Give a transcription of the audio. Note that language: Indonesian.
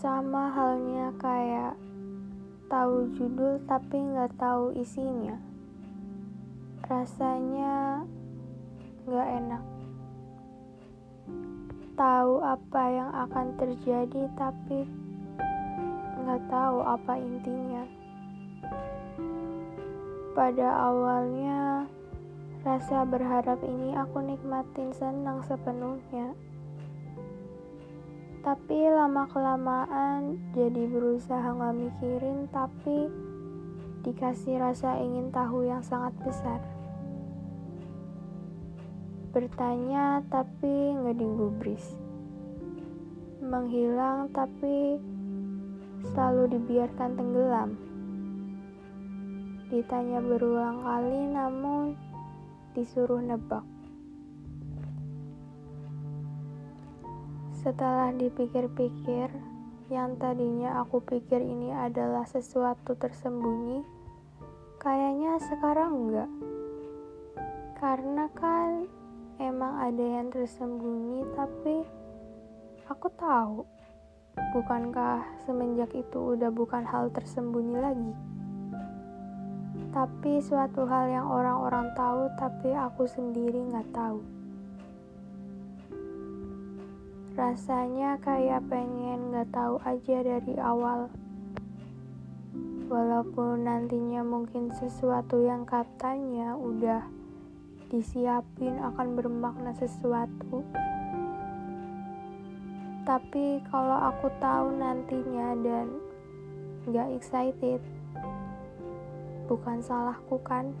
Sama halnya kayak tahu judul tapi nggak tahu isinya. Rasanya nggak enak. Tahu apa yang akan terjadi tapi nggak tahu apa intinya. Pada awalnya, rasa berharap ini aku nikmatin senang sepenuhnya. Tapi lama-kelamaan jadi berusaha nggak mikirin tapi dikasih rasa ingin tahu yang sangat besar. Bertanya tapi nggak digubris. Menghilang tapi selalu dibiarkan tenggelam. Ditanya berulang kali namun disuruh nebak. Setelah dipikir-pikir, yang tadinya aku pikir ini adalah sesuatu tersembunyi, kayaknya sekarang enggak. Karena kan emang ada yang tersembunyi, tapi aku tahu. Bukankah semenjak itu udah bukan hal tersembunyi lagi? Tapi suatu hal yang orang-orang tahu, tapi aku sendiri nggak tahu. Rasanya kayak pengen gak tahu aja dari awal. Walaupun nantinya mungkin sesuatu yang katanya udah disiapin akan bermakna sesuatu. Tapi kalau aku tahu nantinya dan gak excited, bukan salahku kan?